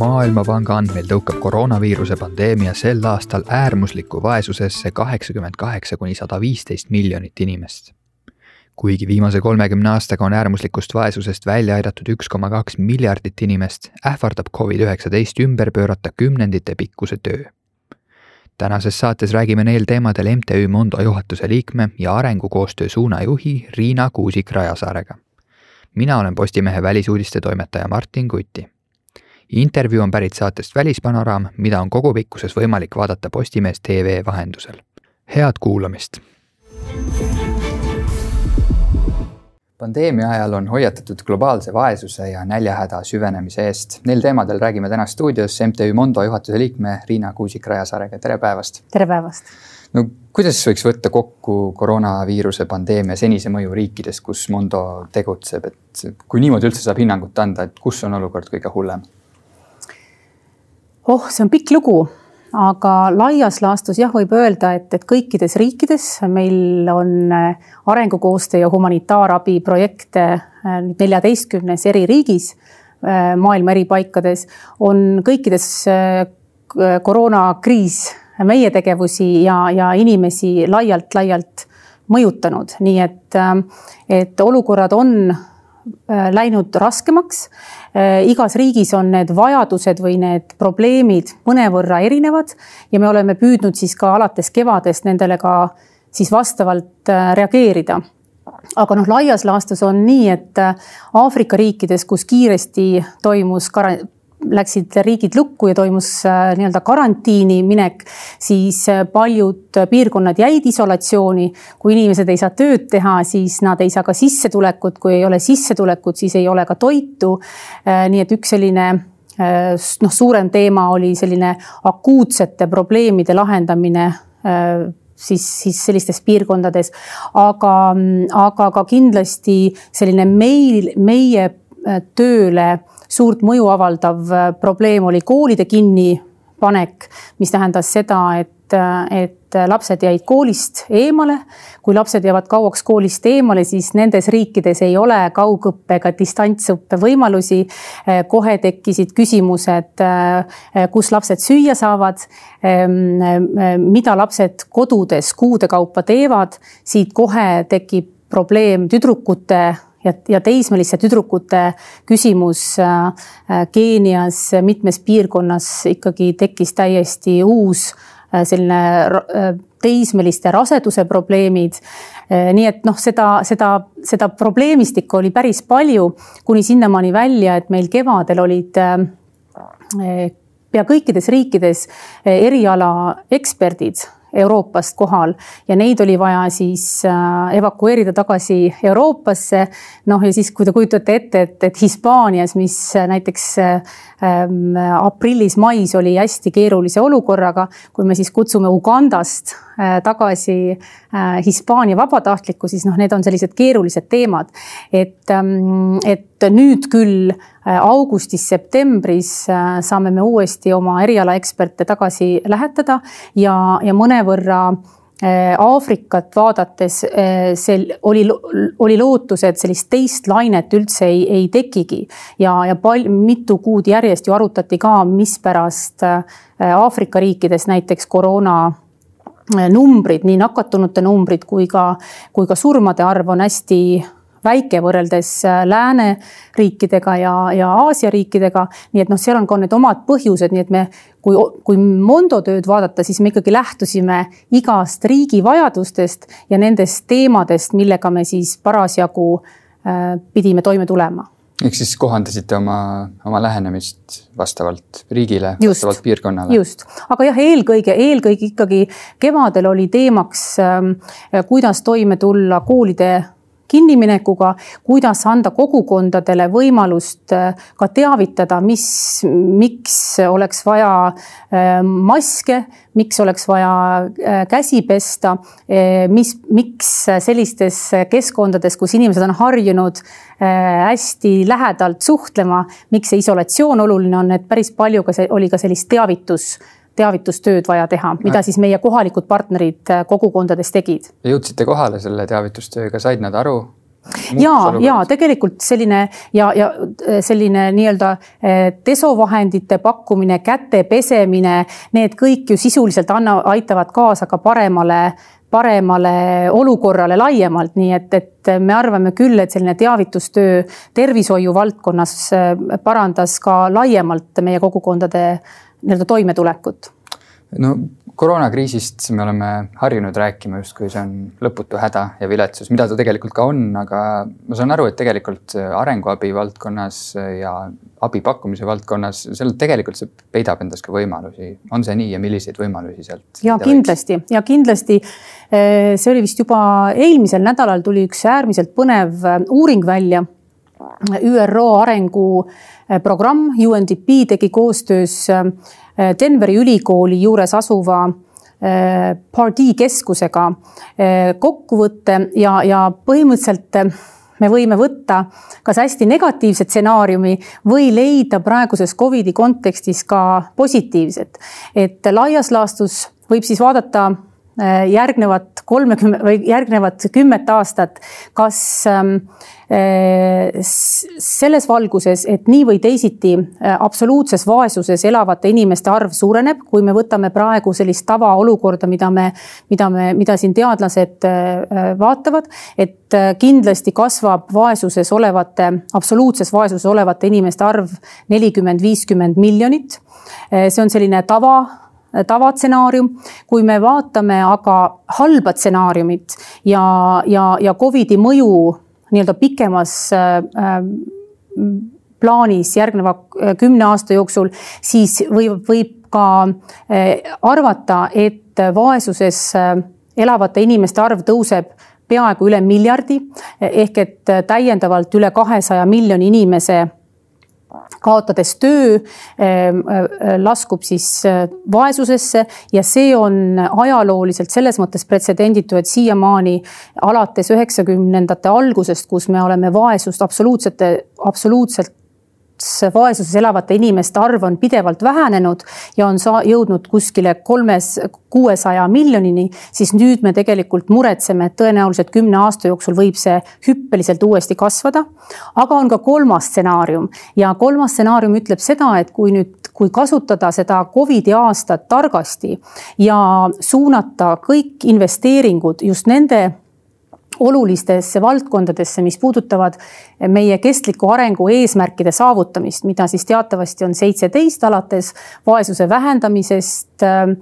maailmapanga andmeil tõukab koroonaviiruse pandeemia sel aastal äärmuslikku vaesusesse kaheksakümmend kaheksa kuni sada viisteist miljonit inimest. kuigi viimase kolmekümne aastaga on äärmuslikust vaesusest välja aidatud üks koma kaks miljardit inimest, ähvardab Covid-19 ümber pöörata kümnendite pikkuse töö. tänases saates räägime neil teemadel MTÜ Mondo juhatuse liikme ja arengukoostöö suunajuhi Riina Kuusik-Rajasaarega. mina olen Postimehe välisuudiste toimetaja Martin Kuti intervjuu on pärit saatest Välispanoraam, mida on kogupikkuses võimalik vaadata Postimees tv vahendusel. head kuulamist! pandeemia ajal on hoiatatud globaalse vaesuse ja näljahäda süvenemise eest. Neil teemadel räägime täna stuudios MTÜ Mondo juhatuse liikme Riina Kuusik-Rajasaarega, tere päevast! tere päevast! no kuidas võiks võtta kokku koroonaviiruse pandeemia senise mõju riikides, kus Mondo tegutseb, et kui niimoodi üldse saab hinnangut anda, et kus on olukord kõige hullem? Oh, see on pikk lugu, aga laias laastus jah, võib öelda, et, et kõikides riikides meil on äh, arengukoostöö ja humanitaarabi projekte äh, neljateistkümnes eri riigis, äh, maailma eri paikades, on kõikides koroonakriis meie tegevusi ja, ja inimesi laialt-laialt mõjutanud, nii et, et olukorrad on läinud raskemaks. Äh, igas riigis on need vajadused või need probleemid mõnevõrra erinevad ja me oleme püüdnud siis ka alates kevadest nendele ka siis vastavalt äh, reageerida aga noh, laias laastus on nii, et Aafrika riikides, kus kiiresti toimus läksid riigid lukku ja toimus äh, nii-öelda karantiini minek, siis äh, paljud piirkonnad jäid isolatsiooni. kui inimesed ei saa tööd teha, siis nad ei saa ka sissetulekut, kui ei ole sissetulekut, siis ei ole ka toitu. Äh, nii et üks selline noh, suurem teema oli selline akuutsete probleemide lahendamine siis, siis sellistes piirkondades. aga, aga ka kindlasti selline meil, meie tööle suurt mõju avaldav äh, probleem oli koolide kinnipanek, mis tähendas seda, et et lapsed jäid koolist eemale. kui lapsed jäävad kauaks koolist eemale, siis nendes riikides ei ole kaugõppe ega distantsõppe võimalusi. Äh, kohe tekkisid küsimused, äh, kus lapsed süüa saavad, ähm, mida lapsed kodudes kuude kaupa teevad, siit kohe tekib probleem tüdrukute ja, ja teismeliste tüdrukute küsimus äh, äh, Keenias mitmes piirkonnas ikkagi tekkis täiesti uus äh, selline teismeliste raseduse probleemid. nii et noh, seda, seda, seda probleemistikku oli päris palju, kuni sinnamaani välja, et meil kevadel olid pea kõikides riikides eriala eksperdid Euroopast kohal ja neid oli vaja siis äh, evakueerida tagasi Euroopasse. noh, ja siis, kui te kujutate ette, et, et Hispaanias, mis näiteks ähm, aprillis-mais oli hästi keerulise olukorraga, kui me siis kutsume Ugandast äh, tagasi äh, Hispaania vabatahtlikku, siis noh, need on sellised keerulised teemad. et, ähm, et nüüd küll augustis-septembris saame me uuesti oma erialaeksperte tagasi lähetada ja, ja mõne mõnevõrra äh, Aafrikat vaadates äh, sel oli, oli lootus, et sellist teist lainet üldse ei, ei tekigi. ja, ja pal-, mitu kuud järjest ju arutati ka, mispärast äh, Aafrika riikides näiteks koroona numbrid, nii nakatunute numbrid kui ka, kui ka surmade arv on hästi väike võrreldes äh, lääneriikidega ja, ja Aasia riikidega. nii et noh, seal on ka need omad põhjused, nii et me, kui, kui Mondo tööd vaadata, siis me ikkagi lähtusime igast riigi vajadustest ja nendest teemadest, millega me siis parasjagu äh, pidime toime tulema ehk siis kohandasite oma, oma lähenemist vastavalt riigile, vastavalt piirkonnale. just, aga jah, eelkõige, eelkõige ikkagi kevadel oli teemaks äh,, kuidas toime tulla koolide kinniminekuga, kuidas anda kogukondadele võimalust äh, ka teavitada, mis, miks oleks vaja äh, maske, miks oleks vaja äh, käsi pesta, mis, miks sellistes keskkondades, kus inimesed on harjunud hästi lähedalt suhtlema, miks see isolatsioon oluline on, et päris palju ka see oli ka sellist teavitus teavitustööd vaja teha, mida siis meie kohalikud partnerid äh, kogukondades tegid. jõudsite kohale selle teavitustööga, said nad aru, ja, ja tegelikult selline ja, ja selline nii-öelda desovahendite pakkumine, käte pesemine, need kõik ju sisuliselt anna, aitavad kaasa ka paremale paremale olukorrale laiemalt, nii et, et me arvame küll, et selline teavitustöö tervishoiu valdkonnas parandas ka laiemalt meie kogukondade nii-öelda toimetulekut no koroonakriisist me oleme harjunud rääkima justkui see on lõputu häda ja viletsus, mida ta tegelikult ka on, aga ma saan aru, et tegelikult arenguabi valdkonnas ja abi pakkumise valdkonnas, seal tegelikult see peidab endas ka võimalusi. on see nii ja milliseid võimalusi sealt? ja kindlasti ja kindlasti. Eh, see oli vist juba eelmisel nädalal tuli üks äärmiselt põnev eh, uuring välja. ÜRO arenguprogramm UNDP tegi koostöös Äh, Denveri ülikooli juures asuva äh, Pardee keskusega äh, kokkuvõtte ja, ja põhimõtteliselt me võime võtta kas hästi negatiivse stsenaariumi või leida praeguses Covidi kontekstis ka positiivset. et laias laastus võib siis vaadata järgnevat kolmekümne või järgnevat kümmet aastat, kas ähm, Äh, selles valguses, et nii või teisiti äh, absoluutses vaesuses elavate inimeste arv suureneb, kui me võtame praegu sellist tavaolukorda, mida me, mida me, mida siin teadlased äh, vaatavad, et kindlasti kasvab vaesuses olevate, absoluutses vaesuses olevate inimeste arv nelikümmend, viiskümmend miljonit. see on selline tava tavatsenaarium. kui me vaatame aga halba stsenaariumit ja, ja, ja Covidi mõju nii-öelda pikemas äh, äh, plaanis järgneva äh, kümne aasta jooksul, siis võib, võib ka arvata, et vaesuses elavate inimeste arv tõuseb peaaegu üle miljardi ehk et täiendavalt üle kahesaja miljoni inimese kaotades töö, ehm, äh, laskub siis äh, vaesusesse ja see on ajalooliselt selles mõttes pretsedenditu, et siiamaani alates üheksakümnendate algusest, kus me oleme vaesust absoluutsete, absoluutselt vaesuses elavate inimeste arv on pidevalt vähenenud ja on jõudnud kuskile kolmes, kuuesaja miljonini, siis nüüd me tegelikult muretseme, et tõenäoliselt kümne aasta jooksul võib see hüppeliselt uuesti kasvada. aga on ka kolmas stsenaarium ja kolmas stsenaarium ütleb seda, et kui nüüd, kui kasutada seda Covidi aastat targasti ja suunata kõik investeeringud just nende olulistesse valdkondadesse, mis puudutavad meie kestliku arengu eesmärkide saavutamist, mida siis teatavasti on seitseteist, alates vaesuse vähendamisest, äh,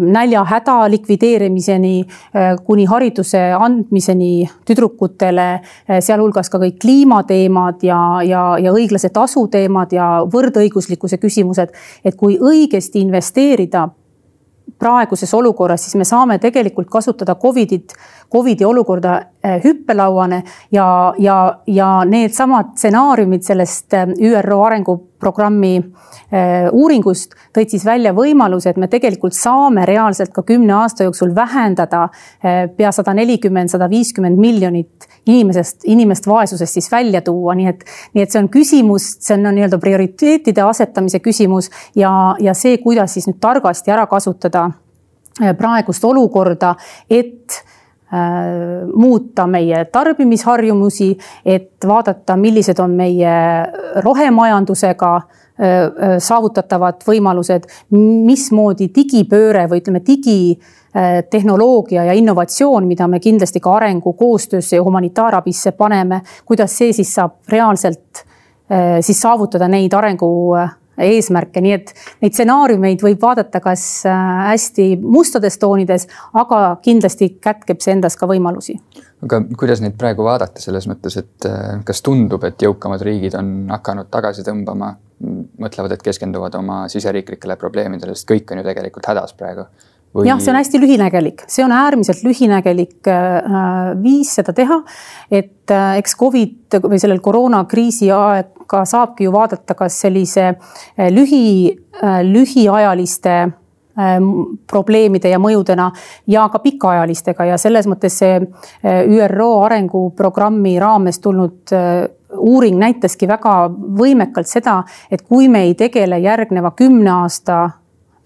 näljahäda likvideerimiseni, äh, kuni hariduse andmiseni tüdrukutele, äh, sealhulgas ka kõik kliimateemad ja, ja, ja õiglase tasu teemad ja võrdõiguslikkuse küsimused. et kui õigesti investeerida praeguses olukorras, siis me saame tegelikult kasutada Covidit, Covidi olukorda hüppelauane ja, ja, ja needsamad stsenaariumid sellest äh, ÜRO arenguprogrammi äh, uuringust tõid siis välja võimaluse, et me tegelikult saame reaalselt ka kümne aasta jooksul vähendada pea sada nelikümmend, sada viiskümmend miljonit inimesest, inimest vaesusest siis välja tuua, nii et, nii et see on küsimus, see on nii-öelda prioriteetide asetamise küsimus ja, ja see, kuidas siis nüüd targasti ära kasutada äh, praegust olukorda, et äh, muuta meie tarbimisharjumusi, et vaadata, millised on meie rohemajandusega äh, saavutatavad võimalused, mismoodi digipööre või ütleme, digi Äh, tehnoloogia ja innovatsioon, mida me kindlasti ka arengukoostöösse ja humanitaarabisse paneme, kuidas see siis saab reaalselt äh, siis saavutada neid arengu äh, eesmärke, nii et neid stsenaariumeid võib vaadata kas hästi mustades toonides, aga kindlasti kätkeb see endas ka võimalusi. aga kuidas neid praegu vaadata selles mõttes, et kas tundub, et jõukamad riigid on hakanud tagasi tõmbama, mõtlevad, et keskenduvad oma siseriiklikele probleemidele, sest kõik on ju tegelikult hädas praegu Või... jah, see on hästi lühinägelik, see on äärmiselt lühinägelik äh, viis seda teha. et äh, eks Covid või sellel koroonakriisi aega saabki ju vaadata, kas sellise äh, lühi, lühiajaliste probleemide ja mõjudena ja ka pikaajalistega ja selles mõttes see ÜRO arenguprogrammi raames tulnud uuring näitaski väga võimekalt seda, et kui me ei tegele järgneva kümne aasta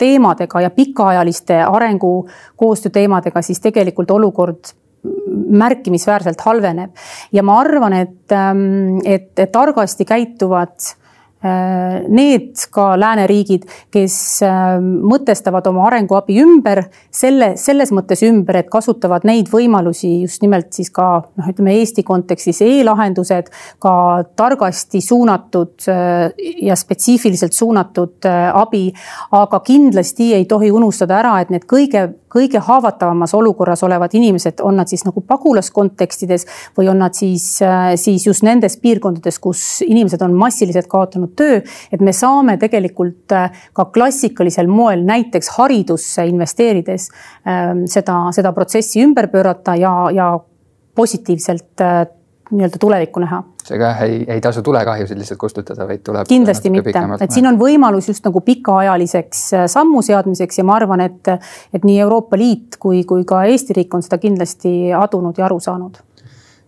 teemadega ja pikaajaliste arengukoostöö teemadega, siis tegelikult olukord märkimisväärselt halveneb. Ja ma arvan, et, ähm, et, et targasti käituvad need ka lääneriigid, kes äh, mõtestavad oma arenguabi ümber, selle, selles mõttes ümber, et kasutavad neid võimalusi just nimelt siis ka noh, ütleme Eesti kontekstis e-lahendused, ka targasti suunatud äh, ja spetsiifiliselt suunatud abi. aga kindlasti ei tohi unustada ära, et need kõige, kõige haavatavamas olukorras olevad inimesed, on nad siis nagu pagulaskontekstides või on nad siis, siis just nendes piirkondades, kus inimesed on massiliselt kaotanud olnud töö, et me saame tegelikult äh, ka klassikalisel moel näiteks haridusse investeerides ähm, seda, seda protsessi ümber pöörata ja, ja positiivselt äh, nii-öelda tulevikku näha. seega ei, ei tasu tulekahjusid lihtsalt kustutada, vaid tuleb. kindlasti mitte, et siin on võimalus just nagu pikaajaliseks äh, sammu seadmiseks ja ma arvan, et, et nii Euroopa Liit kui, kui ka Eesti riik on seda kindlasti adunud ja aru saanud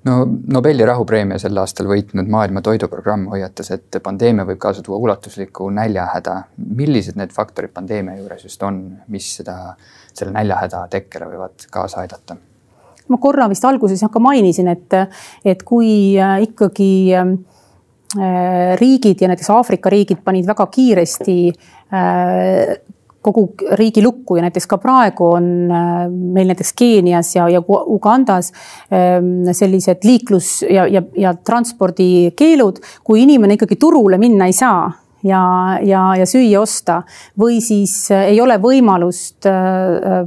no Nobeli rahupreemia sel aastal võitnud Maailma Toiduprogramm hoiatas, et pandeemia võib kaasa tuua ulatusliku näljahäda. millised need faktorid pandeemia juures just on, mis seda, selle näljahäda tekkele võivad kaasa aidata? ma korra vist alguses ka mainisin, et, et kui äh, ikkagi äh, riigid ja näiteks Aafrika riigid panid väga kiiresti äh, kogu riigi lukku ja näiteks ka praegu on äh, meil näiteks Keenias ja, ja Ugandas ähm, sellised liiklus ja, ja, ja transpordikeelud, kui inimene ikkagi turule minna ei saa ja, ja, ja süüa osta või siis äh, ei ole võimalust äh,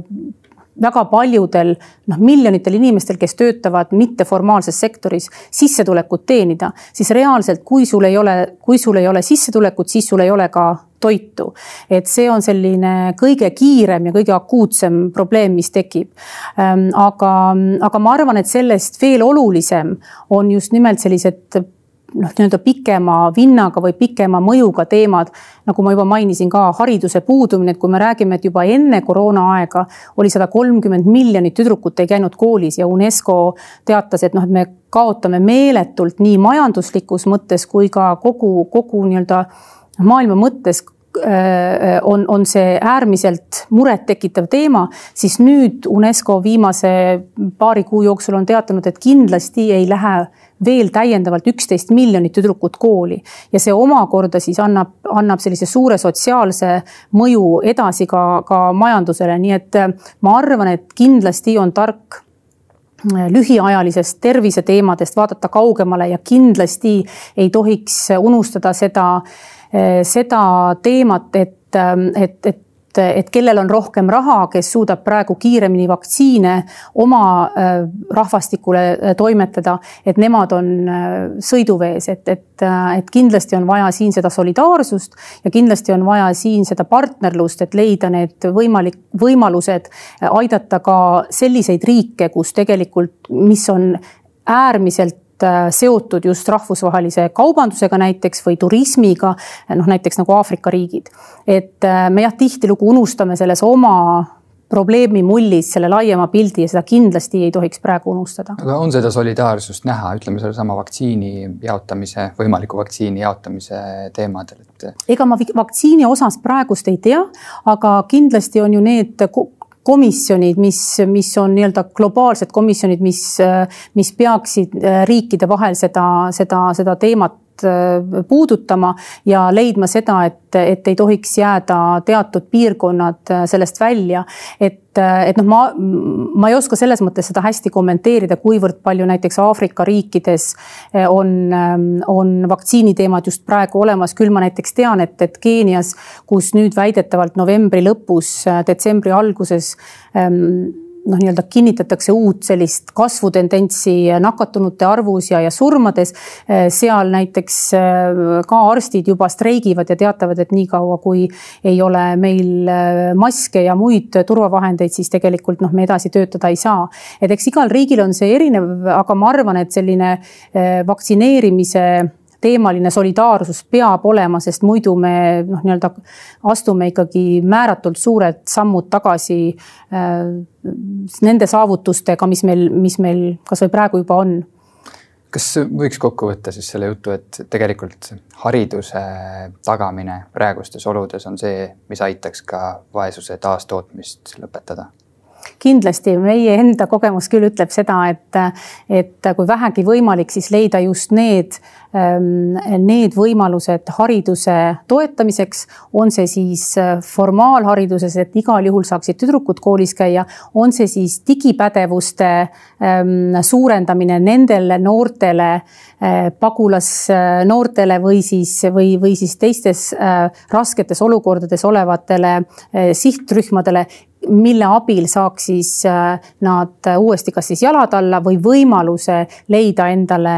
väga paljudel noh, miljonitel inimestel, kes töötavad mitteformaalses sektoris, sissetulekut teenida, siis reaalselt, kui sul ei ole, kui sul ei ole sissetulekut, siis sul ei ole ka toitu. et see on selline kõige kiirem ja kõige akuutsem probleem, mis tekib. Ähm, aga, aga ma arvan, et sellest veel olulisem on just nimelt sellised noh, nii-öelda pikema vinnaga või pikema mõjuga teemad, nagu ma juba mainisin ka hariduse puudumine, et kui me räägime, et juba enne koroonaaega oli sada kolmkümmend miljonit tüdrukut ei käinud koolis ja UNESCO teatas, et noh, et me kaotame meeletult nii majanduslikus mõttes kui ka kogu, kogu nii-öelda maailma mõttes on, on see äärmiselt murettekitav teema, siis nüüd UNESCO viimase paari kuu jooksul on teatanud, et kindlasti ei lähe veel täiendavalt üksteist miljonit tüdrukut kooli. Ja see omakorda siis annab, annab sellise suure sotsiaalse mõju edasi ka, ka majandusele, nii et äh, ma arvan, et kindlasti on tark lühiajalisest terviseteemadest vaadata kaugemale ja kindlasti ei tohiks unustada seda, seda teemat, et, et, et et kellel on rohkem raha, kes suudab praegu kiiremini vaktsiine oma äh, rahvastikule äh, toimetada, et nemad on äh, sõiduvees, et, et, et kindlasti on vaja siin seda solidaarsust ja kindlasti on vaja siin seda partnerlust, et leida need võimalik, võimalused aidata ka selliseid riike, kus tegelikult, mis on äärmiselt seotud just rahvusvahelise kaubandusega näiteks või turismiga, noh näiteks nagu Aafrika riigid. et äh, me jah, tihtilugu unustame selles oma probleemi mullis selle laiema pildi ja seda kindlasti ei tohiks praegu unustada. aga on seda solidaarsust näha, ütleme sellesama vaktsiini jaotamise, võimaliku vaktsiini jaotamise teemadel, et? ega ma vaktsiini osas praegust ei tea, aga kindlasti on ju need komisjonid, mis, mis on nii-öelda globaalsed komisjonid, mis, mis peaksid äh, riikide vahel seda, seda, seda teemat puudutama ja leidma seda, et, et ei tohiks jääda teatud piirkonnad äh, sellest välja. et, et noh, ma, ma ei oska selles mõttes seda hästi kommenteerida, kuivõrd palju näiteks Aafrika riikides on, on vaktsiiniteemad just praegu olemas, küll ma näiteks tean, et, et Keenias, kus nüüd väidetavalt novembri lõpus, detsembri alguses ähm, noh, nii-öelda kinnitatakse uut sellist kasvutendentsi nakatunute arvus ja, ja surmades. Äh, seal näiteks äh, ka arstid juba streigivad ja teatavad, et niikaua, kui ei ole meil äh, maske ja muid turvavahendeid, siis tegelikult noh, me edasi töötada ei saa. et eks igal riigil on see erinev, aga ma arvan, et selline vaktsineerimise teemaline solidaarsus peab olema, sest muidu me noh, nii-öelda astume ikkagi määratult suured sammud tagasi äh, nende saavutustega, mis meil, mis meil kasvõi praegu juba on kas võiks kokku võtta siis selle jutu, et tegelikult hariduse tagamine praegustes oludes on see, mis aitaks ka vaesuse taastootmist lõpetada? Kindlasti meie enda kogemus küll ütleb seda, et, et kui vähegi võimalik, siis leida just need, ähm, need võimalused hariduse toetamiseks, on see siis äh, formaalhariduses, et igal juhul saaksid tüdrukud koolis käia, on see siis digipädevuste ähm, suurendamine nendele noortele, äh, pagulasnoortele või siis, või, või siis teistes äh, rasketes olukordades olevatele sihtrühmadele, mille abil saaks siis äh, nad uuesti kas siis jalad alla või võimaluse leida endale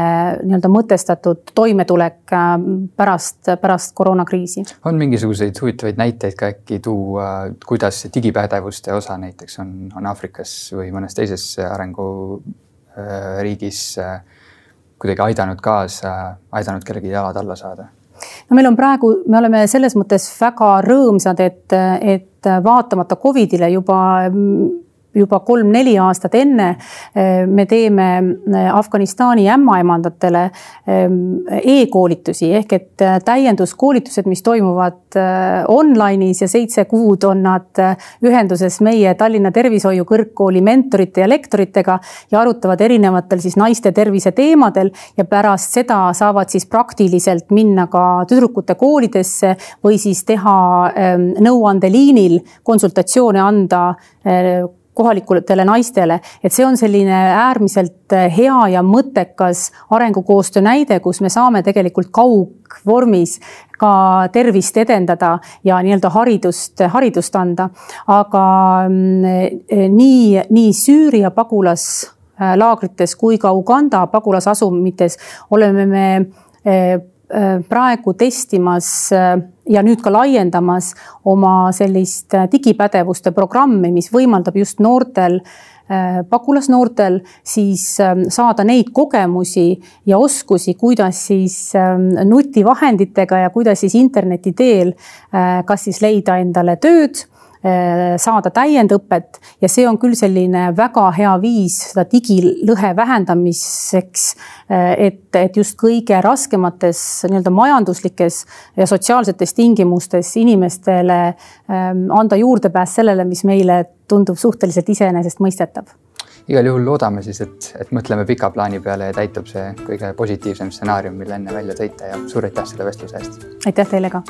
nii-öelda mõtestatud toimetulek äh, pärast, pärast koroonakriisi. on mingisuguseid huvitavaid näiteid ka äkki tuua, kuidas see digipädevuste osa näiteks on, on Aafrikas või mõnes teises arenguriigis äh, kuidagi aidanud kaasa, aidanud kellelgi jalad alla saada? No meil on praegu, me oleme selles mõttes väga rõõmsad, et, et vaatamata Covidile juba juba kolm-neli aastat enne eh, me teeme eh, Afganistani ämmaemandatele eh, e-koolitusi ehk et täienduskoolitused, mis toimuvad online'is ja seitse kuud on nad ühenduses meie Tallinna Tervishoiu Kõrgkooli mentorite ja lektoritega ja arutavad erinevatel siis naiste tervise teemadel ja pärast seda saavad siis praktiliselt minna ka tüdrukute koolidesse või siis teha nõuandeliinil konsultatsioone anda kohalikutele naistele, et see on selline äärmiselt hea ja mõttekas arengukoostöö näide, kus me saame tegelikult kaugvormis ka tervist edendada ja nii-öelda haridust, haridust anda. aga mm, nii, nii Süüria pagulaslaagrites kui ka Uganda pagulasasumites oleme me eh, praegu testimas äh, ja nüüd ka laiendamas oma sellist äh, digipädevuste programmi, mis võimaldab just noortel pagulasnoortel siis ähm, saada neid kogemusi ja oskusi, kuidas siis ähm, nutivahenditega ja kuidas siis interneti teel kas siis leida endale tööd Äh, saada täiendõpet ja see on küll selline väga hea viis seda digilõhe vähendamiseks. Äh, et, et just kõige raskemates nii-öelda majanduslikes ja sotsiaalsetes tingimustes inimestele ähm, anda juurdepääs sellele, mis meile tundub suhteliselt iseenesestmõistetav igal juhul loodame siis, et, et mõtleme pika plaani peale ja täitub see kõige positiivsem stsenaarium, mille enne välja tõite ja suur aitäh selle vestluse eest. aitäh teile ka.